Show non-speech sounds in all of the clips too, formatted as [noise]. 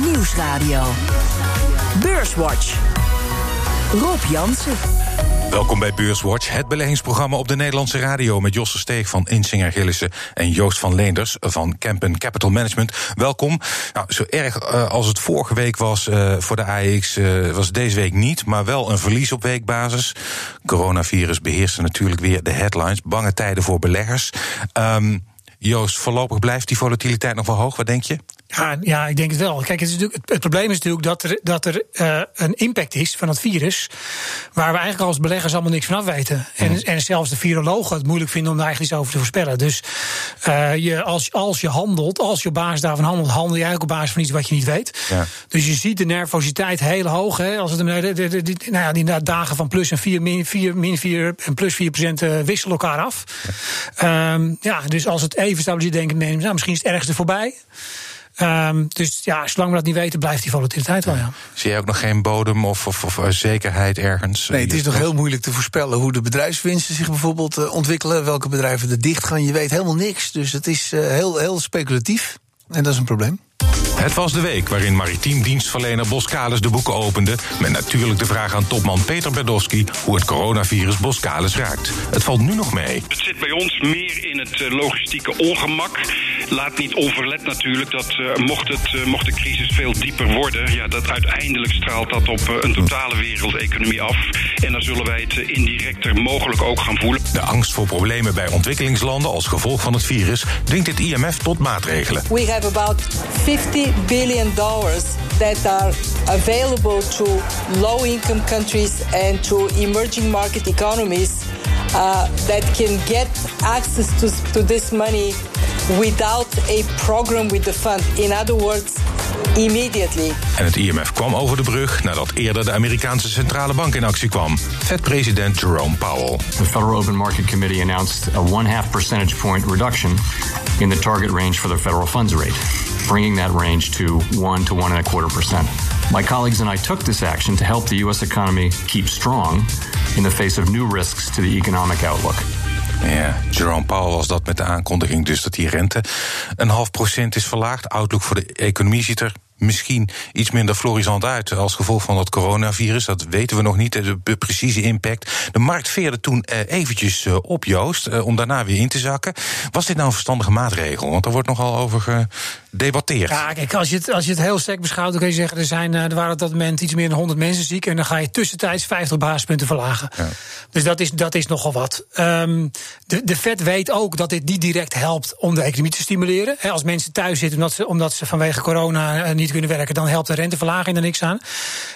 Nieuwsradio. Beurswatch. Rob Jansen. Welkom bij Beurswatch, het beleggingsprogramma op de Nederlandse radio met Josse Steeg van Insinger Gillissen en Joost van Leenders van Campen Capital Management. Welkom. Nou, zo erg uh, als het vorige week was uh, voor de AEX, uh, was deze week niet, maar wel een verlies op weekbasis. Coronavirus beheerste natuurlijk weer de headlines. Bange tijden voor beleggers. Um, Joost, voorlopig blijft die volatiliteit nog wel hoog. Wat denk je? Ja, ja, ik denk het wel. Kijk, het, is natuurlijk, het, probleem is natuurlijk dat er, dat er uh, een impact is van het virus. waar we eigenlijk als beleggers allemaal niks van af weten. En, mm. en zelfs de virologen het moeilijk vinden om daar eigenlijk iets over te voorspellen. Dus uh, je, als, als je handelt, als je op basis daarvan handelt, handel je eigenlijk op basis van iets wat je niet weet. Ja. Dus je ziet de nervositeit heel hoog. Hè, als het, de, de, de, de, nou ja, die dagen van plus en 4, min 4, min 4 en plus 4 procent uh, wisselen elkaar af. Ja. Um, ja, dus als het even stabiliseert, denk ik, nou, misschien is het ergste voorbij. Um, dus ja, zolang we dat niet weten, blijft die volatiliteit wel. Ja. Zie je ook nog geen bodem of, of, of zekerheid ergens? Nee, het is nog heel moeilijk te voorspellen hoe de bedrijfswinsten zich bijvoorbeeld uh, ontwikkelen. Welke bedrijven er dicht gaan. Je weet helemaal niks. Dus het is uh, heel, heel speculatief. En dat is een probleem. Het was de week waarin maritiem dienstverlener Boskalis de boeken opende. Met natuurlijk de vraag aan topman Peter Berdowski hoe het coronavirus Boskalis raakt. Het valt nu nog mee. Het zit bij ons meer in het logistieke ongemak. Laat niet onverlet natuurlijk dat uh, mocht, het, uh, mocht de crisis veel dieper worden, ja, dat uiteindelijk straalt dat op uh, een totale wereldeconomie af. En dan zullen wij het indirecter mogelijk ook gaan voelen. De angst voor problemen bij ontwikkelingslanden als gevolg van het virus dwingt het IMF tot maatregelen. We have about 50 billion dollars that are available to low income countries and to emerging market economies uh, that can get access to, to this money without a program with the fund. In other words, immediately. En het IMF kwam over de brug nadat eerder de Amerikaanse centrale bank in actie kwam. Fed-president Jerome Powell. The Federal Open Market Committee announced a one-half percentage point reduction in the target range for the federal funds rate, bringing that range to one to one and a quarter percent. My colleagues and I took this action to help the U.S. economy keep strong in the face of new risks to the economic outlook. Ja, Jerome Powell was dat met de aankondiging dus dat die rente een half procent is verlaagd. Outlook voor de economie ziet er misschien iets minder florisant uit als gevolg van dat coronavirus. Dat weten we nog niet, de precieze impact. De markt veerde toen eh, eventjes eh, op, Joost, eh, om daarna weer in te zakken. Was dit nou een verstandige maatregel? Want er wordt nogal over gedebatteerd. Ja, kijk, als je het, als je het heel sterk beschouwt, dan kun je zeggen... er, zijn, er waren op dat moment iets meer dan 100 mensen ziek... en dan ga je tussentijds 50 basispunten verlagen. Ja. Dus dat is, dat is nogal wat. Um, de, de Fed weet ook dat dit niet direct helpt om de economie te stimuleren. He, als mensen thuis zitten omdat ze, omdat ze vanwege corona niet kunnen werken, dan helpt de renteverlaging er niks aan.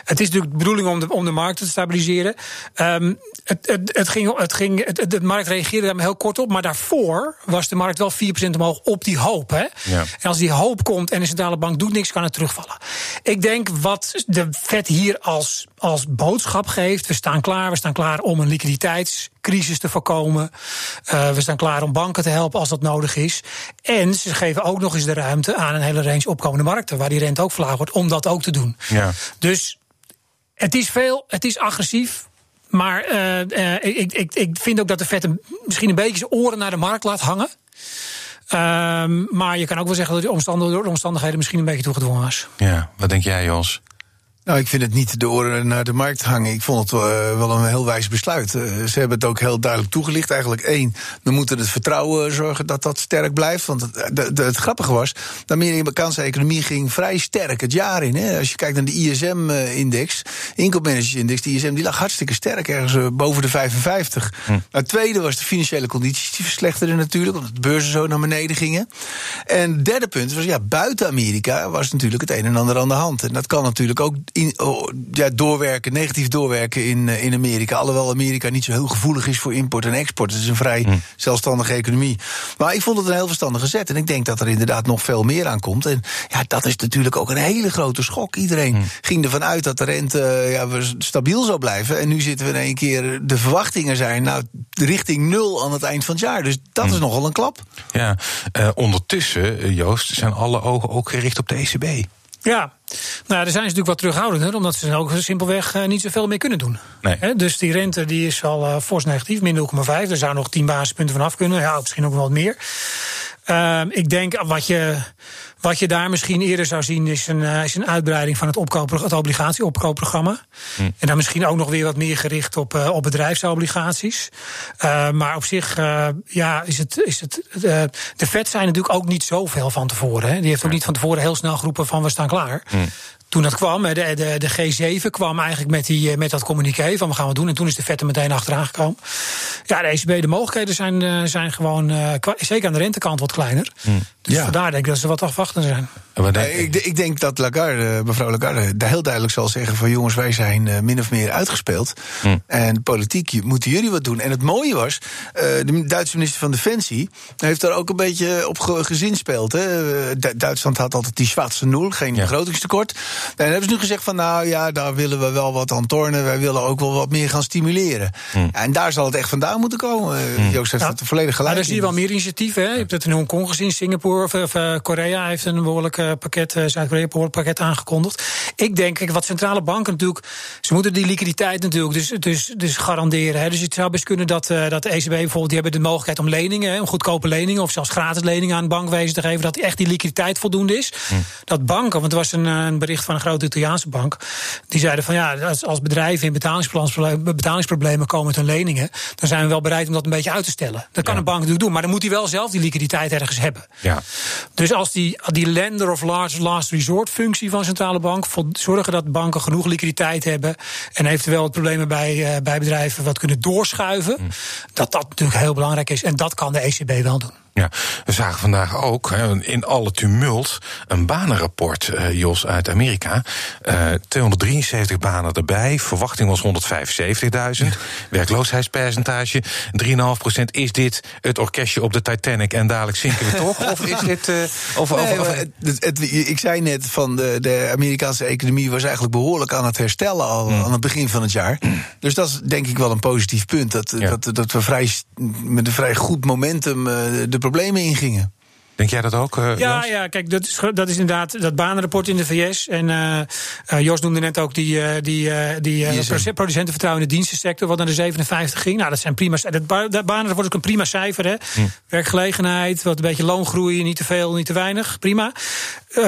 Het is natuurlijk de bedoeling om de, om de markt te stabiliseren. Um, het, het, het, ging, het ging, het, de markt reageerde daar maar heel kort op, maar daarvoor was de markt wel 4% omhoog op die hoop. Hè? Ja. En als die hoop komt en de centrale bank doet niks, kan het terugvallen. Ik denk wat de Fed hier als, als boodschap geeft: we staan klaar, we staan klaar om een liquiditeitscrisis te voorkomen. Uh, we staan klaar om banken te helpen als dat nodig is. En ze geven ook nog eens de ruimte aan een hele range opkomende markten, waar die rente ook verlaagd wordt, om dat ook te doen. Ja. Dus het is veel, het is agressief. Maar uh, uh, ik, ik, ik vind ook dat de Fed een, misschien een beetje zijn oren naar de markt laat hangen. Um, maar je kan ook wel zeggen dat de omstandigheden, de omstandigheden misschien een beetje toegedwongen was. Ja, wat denk jij, Jos? Nou, ik vind het niet de oren naar de markt hangen. Ik vond het uh, wel een heel wijs besluit. Uh, ze hebben het ook heel duidelijk toegelicht. Eigenlijk één, we moeten het vertrouwen zorgen dat dat sterk blijft. Want het, de, de, het grappige was, de Amerikaanse economie ging vrij sterk het jaar in. Hè. Als je kijkt naar de ISM-index, inkoopmanagersindex, de ISM die lag hartstikke sterk, ergens uh, boven de 55. Hm. Het tweede was de financiële condities, die verslechterden natuurlijk, omdat de beurzen zo naar beneden gingen. En het derde punt was, ja, buiten Amerika was natuurlijk het een en ander aan de hand. En dat kan natuurlijk ook in, oh, ja, doorwerken, negatief doorwerken in, in Amerika. Alhoewel Amerika niet zo heel gevoelig is voor import en export. Het is een vrij mm. zelfstandige economie. Maar ik vond het een heel verstandige zet. En ik denk dat er inderdaad nog veel meer aan komt. En ja, dat is natuurlijk ook een hele grote schok. Iedereen mm. ging ervan uit dat de rente ja, stabiel zou blijven. En nu zitten we in één keer. De verwachtingen zijn nou richting nul aan het eind van het jaar. Dus dat mm. is nogal een klap. Ja, uh, ondertussen, Joost, zijn alle ogen ook gericht op de ECB. Ja, nou, daar zijn ze natuurlijk wat terughoudender, omdat ze ook simpelweg uh, niet zoveel meer kunnen doen. Nee. He, dus die rente die is al uh, fors negatief, min 0,5. Er zou nog 10 basispunten vanaf kunnen, ja, misschien ook wel wat meer. Uh, ik denk wat je Wat je daar misschien eerder zou zien is een, uh, is een uitbreiding van het, opkoop, het obligatieopkoopprogramma. Hm. En dan misschien ook nog weer wat meer gericht op, uh, op bedrijfsobligaties. Uh, maar op zich ja, is het. Is het de Fed zijn natuurlijk ook niet zoveel van tevoren. Hè. Die heeft ook niet van tevoren heel snel geroepen van we staan klaar. Hm toen dat kwam, de, de, de G7 kwam eigenlijk met, die, met dat communiqué van we gaan wat doen. En toen is de vet er meteen achteraan gekomen. Ja, de ECB, de mogelijkheden zijn, zijn gewoon, zeker aan de rentekant, wat kleiner. Mm. Dus ja. vandaar denk ik dat ze wat afwachten zijn. Ik, ik, denk dat Lagarde, mevrouw Lagarde heel duidelijk zal zeggen van jongens, wij zijn min of meer uitgespeeld. Mm. En politiek moeten jullie wat doen. En het mooie was, de Duitse minister van Defensie heeft daar ook een beetje op gezinspeeld. Hè. Duitsland had altijd die zwarte nul, geen begrotingstekort. En dan hebben ze nu gezegd van nou ja, daar willen we wel wat aan tornen. Wij willen ook wel wat meer gaan stimuleren. Hmm. En daar zal het echt vandaan moeten komen. Hmm. Joost heeft het volledig gelijk. Maar daar zie je wel meer initiatieven. Hè? Je hebt het in Hongkong gezien, Singapore of, of uh, Korea heeft een behoorlijk uh, pakket, uh, Zuid-Korea een behoorlijk pakket aangekondigd. Ik denk, wat centrale banken natuurlijk, ze moeten die liquiditeit natuurlijk dus, dus, dus garanderen. Hè? Dus het zou best kunnen dat, dat de ECB bijvoorbeeld, die hebben de mogelijkheid om leningen, hè, om goedkope leningen of zelfs gratis leningen aan het bankwezen te geven, dat echt die liquiditeit voldoende is. Hmm. Dat banken, want er was een, een bericht van een grote Italiaanse bank. Die zeiden van ja, als bedrijven in betalingsproblemen komen met hun leningen, dan zijn we wel bereid om dat een beetje uit te stellen. Dat kan een bank natuurlijk doen, maar dan moet hij wel zelf die liquiditeit ergens hebben. Ja. Dus als die, die lender of large last resort functie van centrale bank zorgen dat banken genoeg liquiditeit hebben en eventueel het problemen bij, uh, bij bedrijven wat kunnen doorschuiven, mm. dat dat natuurlijk heel belangrijk is. En dat kan de ECB wel doen. Ja, we zagen vandaag ook in alle tumult een banenrapport, uh, Jos, uit Amerika. Uh, eh, 273 banen erbij, verwachting was 175.000. Werkloosheidspercentage 3,5% Is dit het orkestje op de Titanic en dadelijk zinken we toch? Of is dit... Uh, of, nee, of, het, ik zei net van de, de Amerikaanse economie was eigenlijk behoorlijk aan het herstellen al mm. aan het begin van het jaar. Dus dat is denk ik wel een positief punt. Dat, dat, dat we vrij, met een vrij goed momentum de problemen ingingen. Denk jij dat ook? Uh, ja, ja, kijk, dat is, dat is inderdaad dat banenrapport in de VS. En uh, uh, Jos noemde net ook die, die, die producentenvertrouwen in de dienstensector, wat naar de 57 ging. Nou, dat zijn prima. Dat, dat banenrapport is ook een prima cijfer. Hè? Hm. Werkgelegenheid, wat een beetje loongroei, niet te veel, niet te weinig. Prima.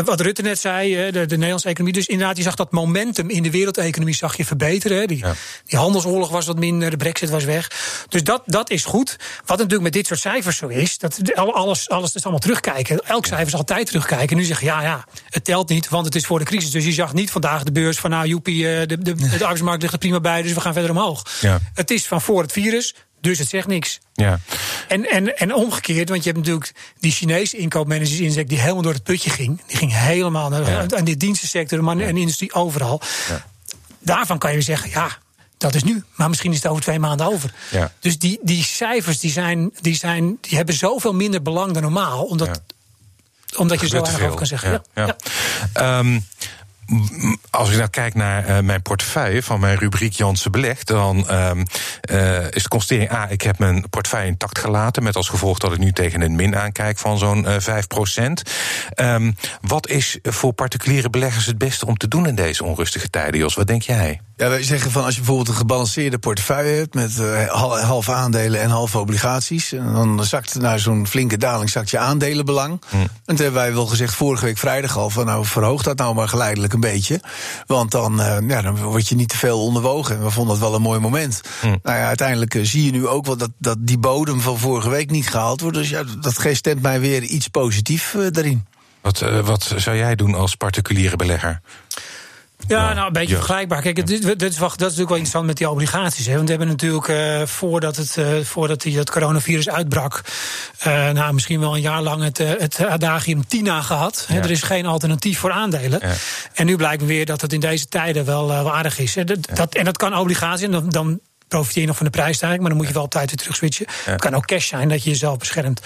wat Rutte net zei, de, de Nederlandse economie. Dus inderdaad, je zag dat momentum in de wereldeconomie zag je verbeteren. Die, die handelsoorlog was wat minder, de brexit was weg. Dus dat, dat is goed. Wat natuurlijk met dit soort cijfers zo is, dat alles, alles is allemaal terug terugkijken. Elk cijfer is altijd terugkijken. Nu zeg je, ja, ja, het telt niet, want het is voor de crisis. Dus je zag niet vandaag de beurs van, nou, joepie, eh, de, de, de, arbeidsmarkt ligt er prima bij, dus we gaan verder omhoog. Ja. Het is van voor het virus, dus het zegt niks. Ja. En, en, en omgekeerd, want je hebt natuurlijk die Chinese inkoopmanagers inzet die helemaal door het putje ging. Die ging helemaal naar ja. aan de dienstensector en de industrie overal. Ja. Daarvan kan je zeggen, ja, dat is nu. Maar misschien is het over twee maanden over. Ja. Dus die, die cijfers die zijn, die zijn, die hebben zoveel minder belang dan normaal. Omdat, omdat je zo weinig over kan zeggen. Ja, ja. Um, als ik nou kijk naar uh, mijn portefeuille van mijn rubriek Jansen Belegd, dan um, uh, is de constatering: A, ik heb mijn portefeuille intact gelaten. Met als gevolg dat ik nu tegen een min aankijk van zo'n uh, 5 um, Wat is voor particuliere beleggers het beste om te doen in deze onrustige tijden, Jos? Wat denk jij? Ja, wij zeggen van als je bijvoorbeeld een gebalanceerde portefeuille hebt met uh, half aandelen en half obligaties, en dan zakt na zo'n flinke daling zakt je aandelenbelang. Mm. En toen hebben wij wel gezegd vorige week vrijdag al van nou verhoog dat nou maar geleidelijk een beetje, want dan, uh, ja, dan word je niet te veel onderwogen. En we vonden het wel een mooi moment. Mm. Nou ja, uiteindelijk uh, zie je nu ook wel dat, dat die bodem van vorige week niet gehaald wordt. Dus ja, dat stemt mij weer iets positief daarin. Wat, wat zou jij doen als particuliere belegger? Ja, nou, een beetje vergelijkbaar. Kijk, dit, dit, is, dat is natuurlijk wel interessant met die obligaties. Hè. Want we hebben natuurlijk, uh, voordat, het, uh, voordat die, dat coronavirus uitbrak... Uh, nou, misschien wel een jaar lang het, het adagium TINA gehad. Ja. Er is geen alternatief voor aandelen. Ja. En nu blijkt weer dat het in deze tijden wel, wel aardig is. Hè. Dat, dat, en dat kan obligaties, en dan, dan profiteer je nog van de prijsstijging... maar dan moet je wel op tijd weer terug switchen. Het kan ook cash zijn, dat je jezelf beschermt.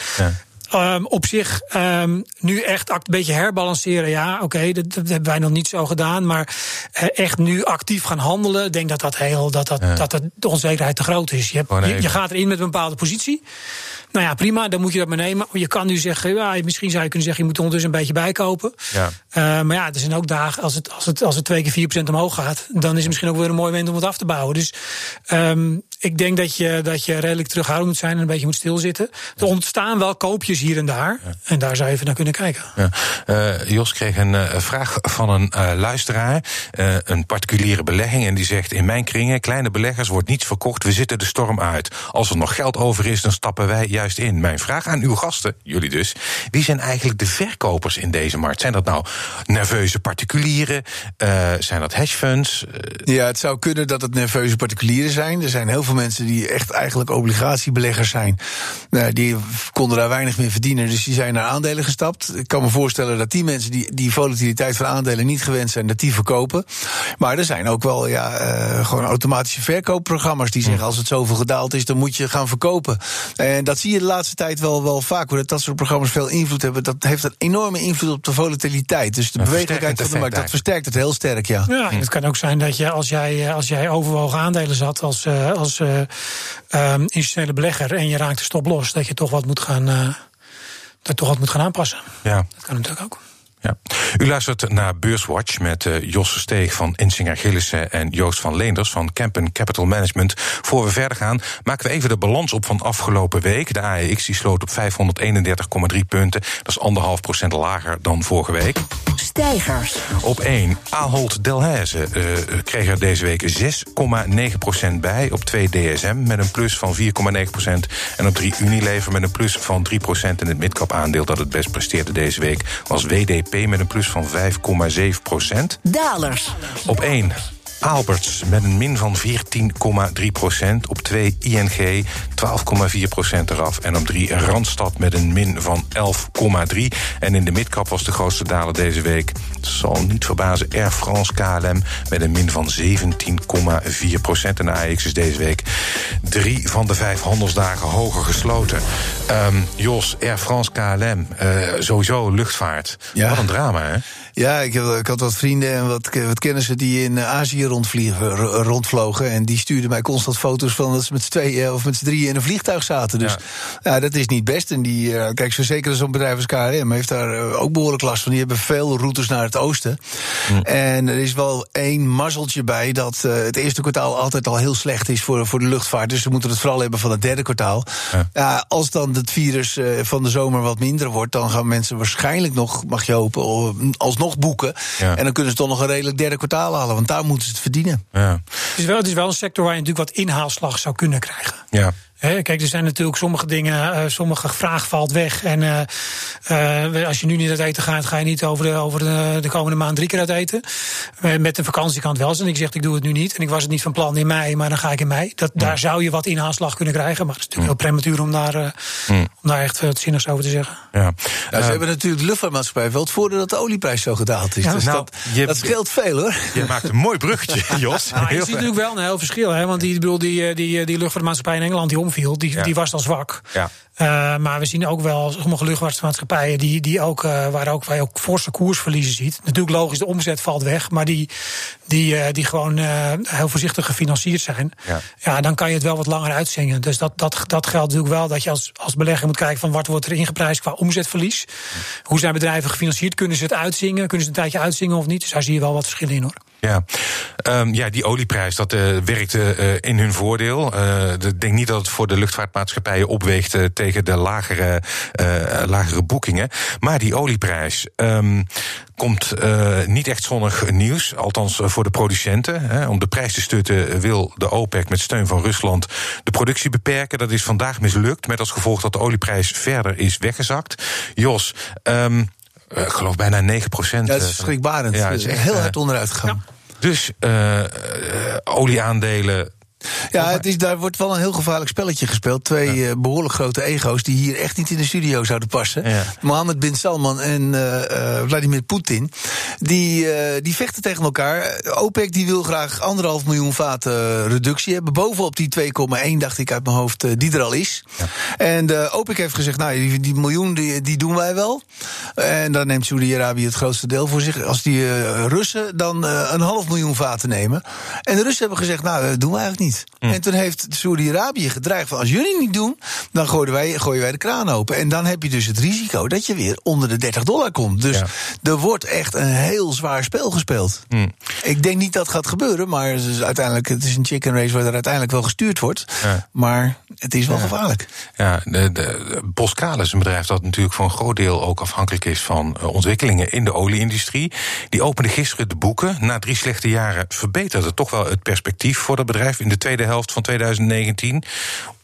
Um, op zich um, nu echt een beetje herbalanceren. Ja, oké, okay, dat, dat, hebben wij nog niet zo gedaan. Maar uh, echt nu actief gaan handelen. Ik denk dat dat heel dat, dat, ja. dat, dat de onzekerheid te groot is. Je, hebt, je, je, gaat erin met een bepaalde positie. Nou ja, prima, dan moet je dat maar nemen. Je kan nu zeggen, ja, misschien zou je kunnen zeggen, je moet ondertussen een beetje bijkopen. Ja. Uh, maar ja, er zijn ook dagen, als het, als het, als het twee keer 4% omhoog gaat, dan is het misschien ook weer een mooi moment om het af te bouwen. Dus um, Ik denk dat je, dat je redelijk terughoudend moet zijn en een beetje moet stilzitten. Er ontstaan wel koopjes hier en daar. En daar zou je even naar kunnen kijken. Ja. Uh, Jos kreeg een uh, vraag van een uh, luisteraar. een particuliere belegging. En die zegt: In mijn kringen, kleine beleggers, wordt niets verkocht. We zitten de storm uit. Als er nog geld over is, dan stappen wij juist in. Mijn vraag aan uw gasten, jullie dus. Wie zijn eigenlijk de verkopers in deze markt? Zijn dat nou nerveuze particulieren? zijn dat hedgefunds? Ja, het zou kunnen dat het nerveuze particulieren zijn. Er zijn heel veel mensen die echt eigenlijk obligatiebeleggers zijn. die konden daar weinig meer verdienen. Dus die zijn naar aandelen gestapt. Ik kan me voorstellen dat die mensen die die volatiliteit van aandelen niet gewend zijn, dat die verkopen. Maar er zijn ook wel ja, uh, gewoon automatische verkoopprogramma's die zeggen: als het zoveel gedaald is, dan moet je gaan verkopen. En dat zie je de laatste tijd wel, wel vaak. Hoor, dat dat soort programma's veel invloed hebben. Dat heeft een enorme invloed op de volatiliteit. Dus de bewegelijkheid van de markt, dat versterkt het heel sterk. Ja. ja, het kan ook zijn dat je als jij, als jij overwogen aandelen zat als, als um, institutionele belegger en je raakt de stop los, dat je toch wat moet gaan. Uh, dat toch wat moet gaan aanpassen. Ja. Dat kan natuurlijk ook. Ja. U luistert naar Beurswatch met uh, Jos Steeg van Insinger Gillissen en Joost van Leenders van Campen Capital Management. Voor we verder gaan, maken we even de balans op van afgelopen week. De AEX die sloot op 531,3 punten. Dat is anderhalf procent lager dan vorige week. Stijgers. Op 1. Ahold Delhaize uh, kreeg er deze week 6,9% bij. Op 2 DSM met een plus van 4,9%. En op 3 Unilever met een plus van 3%. En het midcap aandeel dat het best presteerde deze week was WDP met een plus van 5,7% Dalers. Op 1 Alberts met een min van 14,3 procent. Op 2 ING 12,4 procent eraf. En op 3 Randstad met een min van 11,3. En in de midcap was de grootste daler deze week. Het zal niet verbazen. Air France KLM met een min van 17,4 procent. En de AX is deze week drie van de vijf handelsdagen hoger gesloten. Um, Jos, Air France KLM, uh, sowieso luchtvaart. Ja. Wat een drama, hè? Ja, ik, heb, ik had wat vrienden en wat, wat kennissen die in Azië rondvliegen, rondvlogen. En die stuurden mij constant foto's van dat ze met z'n tweeën of met z'n drieën in een vliegtuig zaten. Dus ja, ja dat is niet best. En die, uh, kijk, zo zeker zo'n bedrijf als KLM heeft daar ook behoorlijk last van. Die hebben veel routes naar het oosten. Hm. En er is wel één mazzeltje bij dat uh, het eerste kwartaal altijd al heel slecht is voor, voor de luchtvaart. Dus ze moeten het vooral hebben van het derde kwartaal. Ja als dan het virus van de zomer wat minder wordt, dan gaan mensen waarschijnlijk nog, mag je hopen, alsnog boeken. Ja. En dan kunnen ze toch nog een redelijk derde kwartaal halen. Want daar moeten ze het verdienen. Ja. Het, is wel, het is wel een sector waar je natuurlijk wat inhaalslag zou kunnen krijgen. Ja. He, kijk, er zijn natuurlijk sommige dingen, uh, sommige vraag valt weg. En uh, uh, als je nu niet uit eten gaat, ga je niet over de, over de, de komende maand drie keer uit eten. met de vakantie kan het wel zijn. Ik zeg, ik doe het nu niet. En ik was het niet van plan in mei, maar dan ga ik in mei. Dat, ja. Daar zou je wat inhaalslag kunnen krijgen. Maar het is natuurlijk heel prematuur om daar, mm. om daar echt wat zinnigs over te zeggen. Ja. Nou, ze hebben natuurlijk de luchtvaartmaatschappij wel het voordeel dat de olieprijs zo gedaald is. Ja. Dus nou, dat, je, dat scheelt veel hoor. Je maakt een mooi bruggetje, [laughs] Jos. nou, je ziet natuurlijk wel een heel verschil. Hè? Want die, bedoel, die, die, die luchtvaartmaatschappij in Engeland die die, die was al zwak. Ja. Uh, maar we zien ook wel sommige luchtvaartmaatschappijen die, die ook, uh, waar, ook, waar je ook forse koersverliezen ziet. Natuurlijk logisch, de omzet valt weg, maar die, die, uh, die gewoon heel voorzichtig gefinancierd zijn. Ja. ja, dan kan je het wel wat langer uitzingen. Dus dat, dat, dat geldt natuurlijk wel dat je als, als belegger moet kijken van wat wordt er ingeprijsd qua omzetverlies. Hoe zijn bedrijven gefinancierd? Kunnen ze het uitzingen? Kunnen ze een tijdje uitzingen of niet? Dus daar zie je wel wat verschillen in hoor. Ja, um, ja die olieprijs dat uh, werkte uh, in hun voordeel. Uh, ik denk niet dat het voor de luchtvaartmaatschappijen opweegt tegen de lagere, lagere boekingen. Maar die olieprijs um, komt niet echt zonnig nieuws. Althans voor de producenten. Hè. Om de prijs te stutten wil de OPEC met steun van Rusland de productie beperken. Dat is vandaag mislukt. Met als gevolg dat de olieprijs verder is weggezakt. Jos. Um, ik geloof bijna 9 procent. Ja, dat is schrikbarend. Ja, het is echt, heel hard onderuit gegaan. Ja. Dus olieaandelen ja, het is, daar wordt wel een heel gevaarlijk spelletje gespeeld. Twee ja. uh, behoorlijk grote ego's die hier echt niet in de studio zouden passen. Ja. Mohammed bin Salman en uh, uh, Vladimir Poetin. Die, die vechten tegen elkaar. OPEC die wil graag anderhalf miljoen vaten reductie hebben. Bovenop die 2,1 dacht ik uit mijn hoofd die er al is. Ja. En OPEC heeft gezegd, nou die, die miljoen die, die doen wij wel. En dan neemt Saudi-Arabië het grootste deel voor zich. Als die Russen dan een half miljoen vaten nemen. En de Russen hebben gezegd, nou dat doen we eigenlijk niet. Niet. En toen heeft Saudi-Arabië gedreigd van als jullie niet doen, dan gooien wij, gooien wij de kraan open. En dan heb je dus het risico dat je weer onder de 30 dollar komt. Dus Ja. er wordt echt een heel zwaar spel gespeeld. Ik denk niet dat gaat gebeuren, maar het is uiteindelijk het is een chicken race waar er uiteindelijk wel gestuurd wordt. Ja. Maar het is wel gevaarlijk. Ja, de, de, Boskaal is een bedrijf dat natuurlijk voor een groot deel ook afhankelijk is van eh, ontwikkelingen in de olieindustrie. Die opende gisteren de boeken. Na drie slechte jaren verbeterde toch wel het perspectief voor dat bedrijf in de tweede helft van 2019.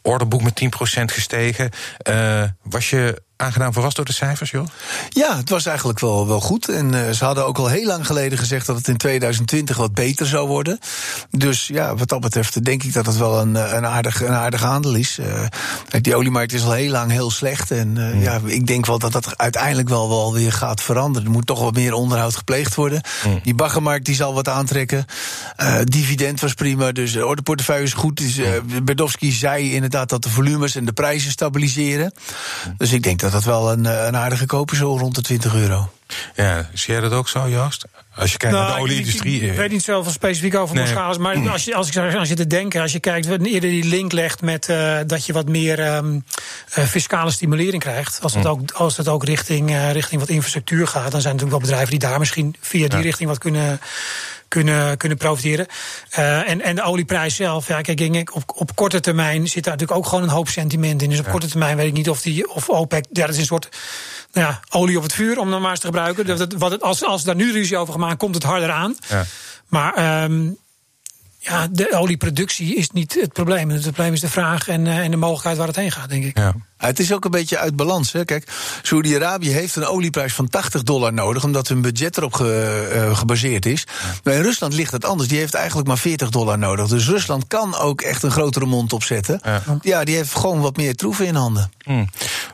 Orderboek met 10% gestegen. Eh, was je aangenaam verrast door de cijfers, joh? Ja, het was eigenlijk wel, wel goed. En eh, ze hadden ook al heel lang geleden gezegd dat het in 2020 wat beter zou worden. Dus ja, wat dat betreft denk ik dat het wel een, eh, een, aardig, een aardig aandeel is. Eh, die oliemarkt is al heel lang heel slecht. En eh, ja, ik denk wel dat dat uiteindelijk wel, wel weer gaat veranderen. Er moet toch wat meer onderhoud gepleegd worden. Die baggermarkt die zal wat aantrekken. Dividend was prima, dus de ordeportefeuille is goed. Dus, eh, Berdowski zei inderdaad dat de volumes en de prijzen stabiliseren. Dus ik denk dat dat wel een, eh, een aardige koop is, zo rond de 20 euro. Ja, zie jij dat ook zo, Joost? Als je kijkt naar de Nou, ik- olieindustrie. Ik, ik eh, weet niet zoveel specifiek over Nee. Maar als je, als ik aan zit te denken, als je kijkt, wat eerder die link legt met eh, dat je wat meer ehm, eh, fiscale stimulering krijgt. Als het ook, als het ook richting, eh, richting wat infrastructuur gaat, dan zijn er natuurlijk wel bedrijven die daar misschien via die Ja. richting wat kunnen. Kunnen, kunnen profiteren. Eh, en, en de olieprijs zelf, ja, kijk, op, op korte termijn zit daar natuurlijk ook gewoon een hoop sentiment in. Dus op korte termijn weet ik niet of die of OPEC, ja, dat is een soort nou ja, olie op het vuur, om dan maar eens te gebruiken. Dat wat het, als, als daar nu ruzie over gemaakt, komt het harder aan. Ja. Maar ehm, ja, de olieproductie is niet het probleem. Het probleem is de vraag en, eh, en de mogelijkheid waar het heen gaat, denk ik. ja. Ja, het is ook een beetje uit balans. Hè. Kijk, Saudi-Arabië heeft een olieprijs van 80 dollar nodig, omdat hun budget erop ge- eh, gebaseerd is. Maar in Rusland ligt het anders. Die heeft eigenlijk maar 40 dollar nodig. Dus Rusland kan ook echt een grotere mond opzetten. Ja. Ja, die heeft gewoon wat meer troeven in handen. Hm, we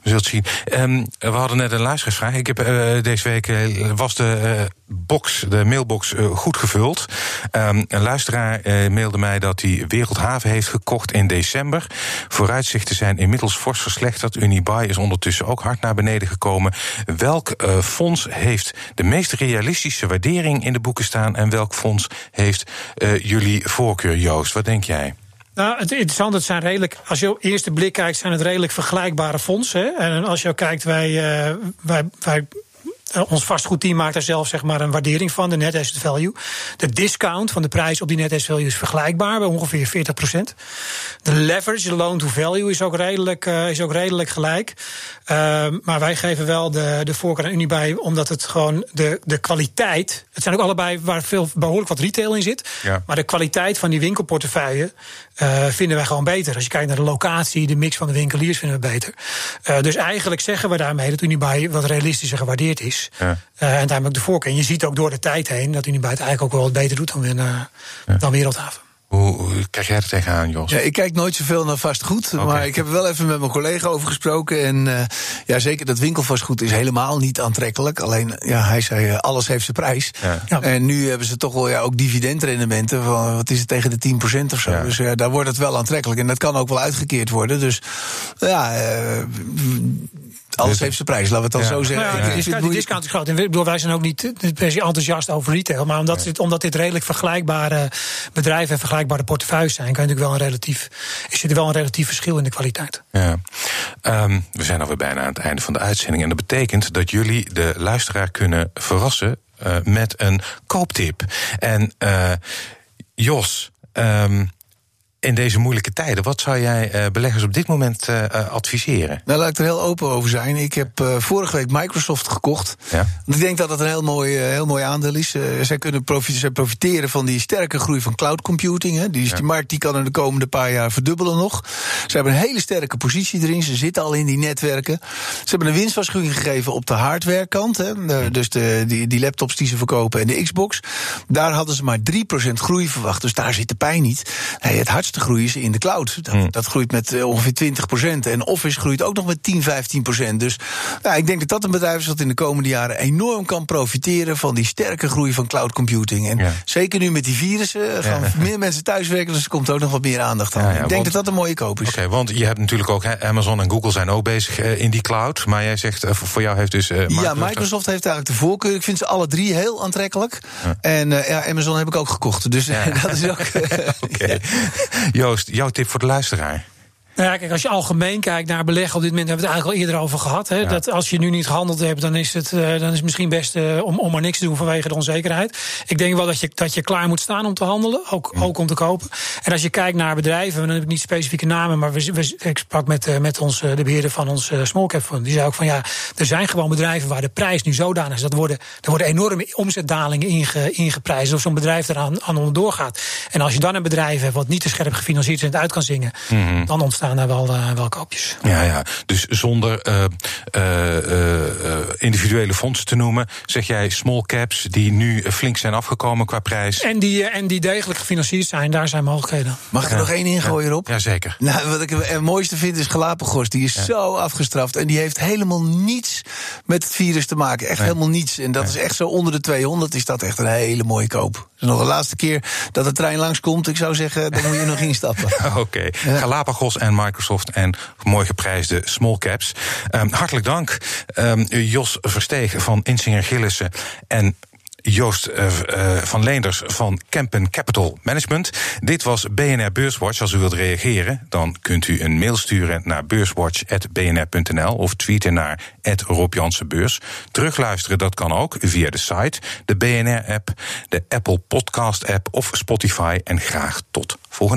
zullen het zien. Ehm, we hadden net een luisteraarsvraag. Ik heb eh, deze week eh, was de box, de mailbox goed gevuld. Ehm, een luisteraar mailde mij dat hij Wereldhaven heeft gekocht in december. Vooruitzichten zijn inmiddels fors verslechterd. Unibuy is ondertussen ook hard naar beneden gekomen. Welk eh, fonds heeft de meest realistische waardering in de boeken staan? En welk fonds heeft eh, jullie voorkeur, Joost? Wat denk jij? Nou, het interessante, het zijn redelijk, als je op eerste blik kijkt, zijn het redelijk vergelijkbare fondsen. En als je kijkt, wij, eh, wij, wij ons vastgoedteam maakt daar zelf zeg maar, een waardering van, de net asset value. De discount van de prijs op die net asset value is vergelijkbaar, bij ongeveer 40%. De leverage, de loan to value, is ook redelijk, eh, is ook redelijk gelijk. Ehm, maar wij geven wel de, de voorkeur aan Unibuy, omdat het gewoon de, de kwaliteit. Het zijn ook allebei waar veel behoorlijk wat retail in zit. Ja. Maar de kwaliteit van die winkelportefeuille eh, vinden wij gewoon beter. Als je kijkt naar de locatie, de mix van de winkeliers vinden we beter. Eh, dus eigenlijk zeggen we daarmee dat Unibuy wat realistischer gewaardeerd is. Ja. Eh, en daarmee ook de voorkeur. En je ziet ook door de tijd heen dat Unibuy het eigenlijk ook wel wat beter doet dan, uh, dan Wereldhaven. Hoe, hoe kijk jij er tegenaan, Jos? Ja, ik kijk nooit zoveel naar vastgoed. Maar ik heb er wel even met mijn collega over gesproken. En uh, ja, zeker dat winkelvastgoed is helemaal niet aantrekkelijk. Alleen, ja, hij zei, uh, alles heeft zijn prijs. Ja. Ja. En nu hebben ze toch wel ja, ook dividendrendementen van, wat is het, tegen de 10% of zo. Ja. Dus ja, daar wordt het wel aantrekkelijk. En dat kan ook wel uitgekeerd worden. Dus ja, uh, alles Dus- heeft zijn prijs, laten we het dan Ja. zo Nou zeggen. ja, discount, het die discount is groot. En we- ik bedoel, wij zijn ook niet eh, per se enthousiast over retail. Maar omdat, dit, omdat dit redelijk vergelijkbare bedrijven en vergelijkbare portefeuilles zijn, kan je natuurlijk wel een relatief, is er wel een relatief verschil in de kwaliteit. Ja. Um, we zijn alweer bijna aan het einde van de uitzending. En dat betekent dat jullie de luisteraar kunnen verrassen uh, met een kooptip. En uh, Jos. Um, in deze moeilijke tijden, wat zou jij uh, beleggers op dit moment uh, adviseren? Nou, laat ik er heel open over zijn. Ik heb vorige week Microsoft gekocht. Ja. Ik denk dat dat een heel mooi, heel mooi aandeel is. zij kunnen profiteren, van die sterke groei van cloud computing. Hè. Die, is, Ja. die markt die kan in de komende paar jaar verdubbelen nog. Ze hebben een hele sterke positie erin. Ze zitten al in die netwerken. Ze hebben een winstwaarschuwing gegeven op de hardwarekant. Hè. Dus de, die, die laptops die ze verkopen en de Xbox. Daar hadden ze maar 3% groei verwacht. Dus daar zit de pijn niet. Nee, het hardste groei is in de cloud. Dat, Hmm. dat groeit met eh, ongeveer 20%. En Office groeit ook nog met 10, 15%. Dus ik denk dat dat een bedrijf is dat in de komende jaren enorm kan profiteren van die sterke groei van cloud computing. En Ja. zeker nu met die virussen gaan Ja. meer mensen thuiswerken, dus er komt ook nog wat meer aandacht aan. Ja, ik denk want- dat dat een mooie koop is. Oké, want je hebt natuurlijk ook Amazon en Google zijn ook bezig uh, in die cloud. Maar jij zegt, uh, voor jou heeft dus. Uh, Ja, Microsoft heeft eigenlijk de voorkeur. Ik vind ze alle drie heel aantrekkelijk. En ja, Amazon heb ik ook gekocht. Dus [laughs] dat is ook. [laughs] Oké. [laughs] Joost, jouw tip voor de luisteraar? Nou ja, kijk, als je algemeen kijkt naar beleggen, op dit moment hebben we het eigenlijk al eerder over gehad. Hè, Dat als je nu niet gehandeld hebt, dan is het, uh, dan is het misschien best uh, om, om maar niks te doen vanwege de onzekerheid. Ik denk wel dat je, dat je klaar moet staan om te handelen, ook, ook om te kopen. En als je kijkt naar bedrijven, dan heb ik niet specifieke namen, maar we, we, ik sprak met, uh, met ons, de beheerder van ons small cap fund. Die zei ook van ja, er zijn gewoon bedrijven waar de prijs nu zodanig is. Dat worden, er worden enorme omzetdalingen inge, ingeprijsd. Of zo'n bedrijf eraan aan onderdoor gaat. En als je dan een bedrijf hebt wat niet te scherp gefinancierd is en het uit kan zingen, mm -hmm. dan ontstaan staan daar wel, uh, wel koopjes. Ja, ja. Dus zonder uh, uh, individuele fondsen te noemen, zeg jij small caps die nu flink zijn afgekomen qua prijs. En die, en die degelijk gefinancierd zijn, daar zijn mogelijkheden. Mag ik er nog één ingooien, Rob? Jazeker. Nou, wat ik het mooiste vind is Galapagos. Die is ja. zo afgestraft. En die heeft helemaal niets met het virus te maken. Echt nee. helemaal niets. En dat nee. is echt zo onder de 200 is dat echt een hele mooie koop. Dus nog de laatste keer dat de trein langskomt, ik zou zeggen, dan moet je nog instappen. [laughs] Oké. Okay. Ja. Galapagos en Microsoft en mooi geprijsde small caps. Um, hartelijk dank, um, Jos Versteeg van Insinger Gillissen en Joost uh, uh, van Leenders van Kempen Capital Management. Dit was BNR Beurswatch. Als u wilt reageren, dan kunt u een mail sturen naar beurswatch.bnr.nl of tweeten naar Rob Beurs. Terugluisteren, dat kan ook via de site, de BNR-app, de Apple Podcast-app of Spotify. En graag tot volgende week.